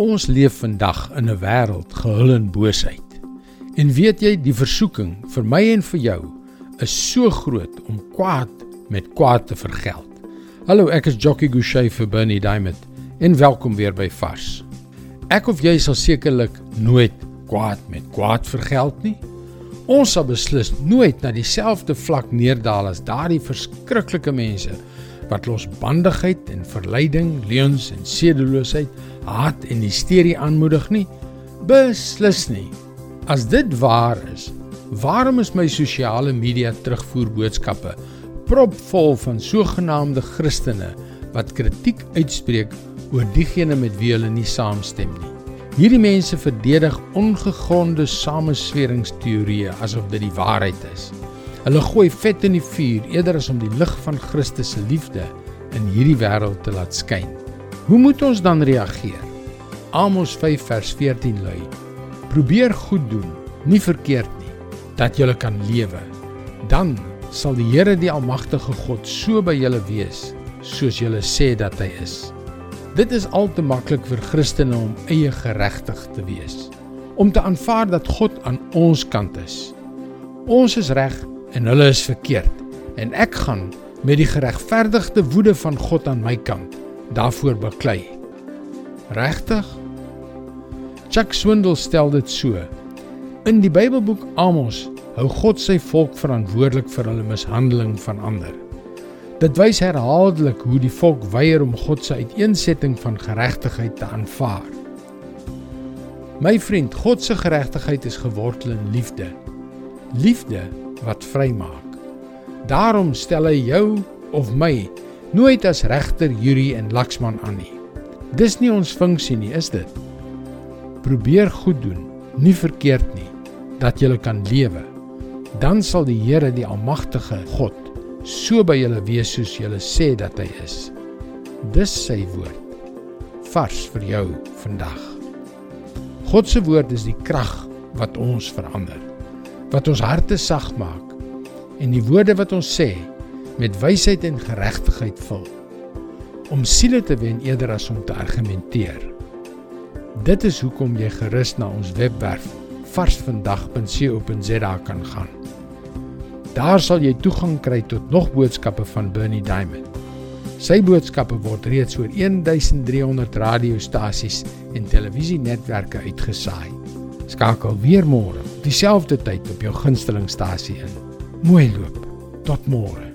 Ons leef vandag in 'n wêreld gehul in boosheid. En weet jy, die versoeking vir my en vir jou is so groot om kwaad met kwaad te vergeld. Hallo, ek is Jockey Gouchee vir Bernie Diamond en welkom weer by Vars. Ek of jy sal sekerlik nooit kwaad met kwaad vergeld nie. Ons sal beslis nooit na dieselfde vlak neerdal as daardie verskriklike mense wat losbandigheid en verleiding, leuns en sedeloosheid haat en hysterie aanmoedig nie? Beslis nie. As dit waar is, waarom is my sosiale media terugvoerboodskappe propvol van sogenaamde Christene wat kritiek uitspreek oor diegene met wie hulle nie saamstem nie? Hierdie mense verdedig ongegronde samesweringsteorieë asof dit die waarheid is. Hulle gooi vet in die vuur eerder as om die lig van Christus se liefde in hierdie wêreld te laat skyn. Hoe moet ons dan reageer? Amos 5 vers 14 lui: Probeer goed doen, nie verkeerd nie, dat jy kan lewe. Dan sal die Here die almagtige God so by julle wees soos julle sê dat hy is. Dit is al te maklik vir Christene om eie geregtig te wees, om te aanvaar dat God aan ons kant is. Ons is reg en hulle is verkeerd en ek gaan met die geregverdigde woede van God aan my kant daarvoor beklei. Regtig? Chuck Swindle stel dit so. In die Bybelboek Amos hou God sy volk verantwoordelik vir hulle mishandeling van ander. Dit wys herhaaldelik hoe die volk weier om God se uiteensetting van geregtigheid te aanvaar. My vriend, God se geregtigheid is gewortel in liefde. Liefde wat vrymaak. Daarom stel hy jou of my nooit as regter, jury en laksman aan nie. Dis nie ons funksie nie, is dit? Probeer goed doen, nie verkeerd nie, dat jy kan lewe. Dan sal die Here, die almagtige God, so by julle wees soos julle sê dat hy is. Dis sy woord. Vars vir jou vandag. God se woord is die krag wat ons verander. Wat ons harte sag maak en die woorde wat ons sê met wysheid en geregtigheid vul om siele te wen eerder as om te argumenteer. Dit is hoekom jy gerus na ons webwerf varsvandag.co.za kan gaan. Daar sal jy toegang kry tot nog boodskappe van Bernie Diamond. Sy boodskappe word reeds oor 1300 radiostasies en televisienetwerke uitgesaai. Skakel weer môre, dieselfde tyd op jou gunstelingstasie in. Mooi loop. Tot môre.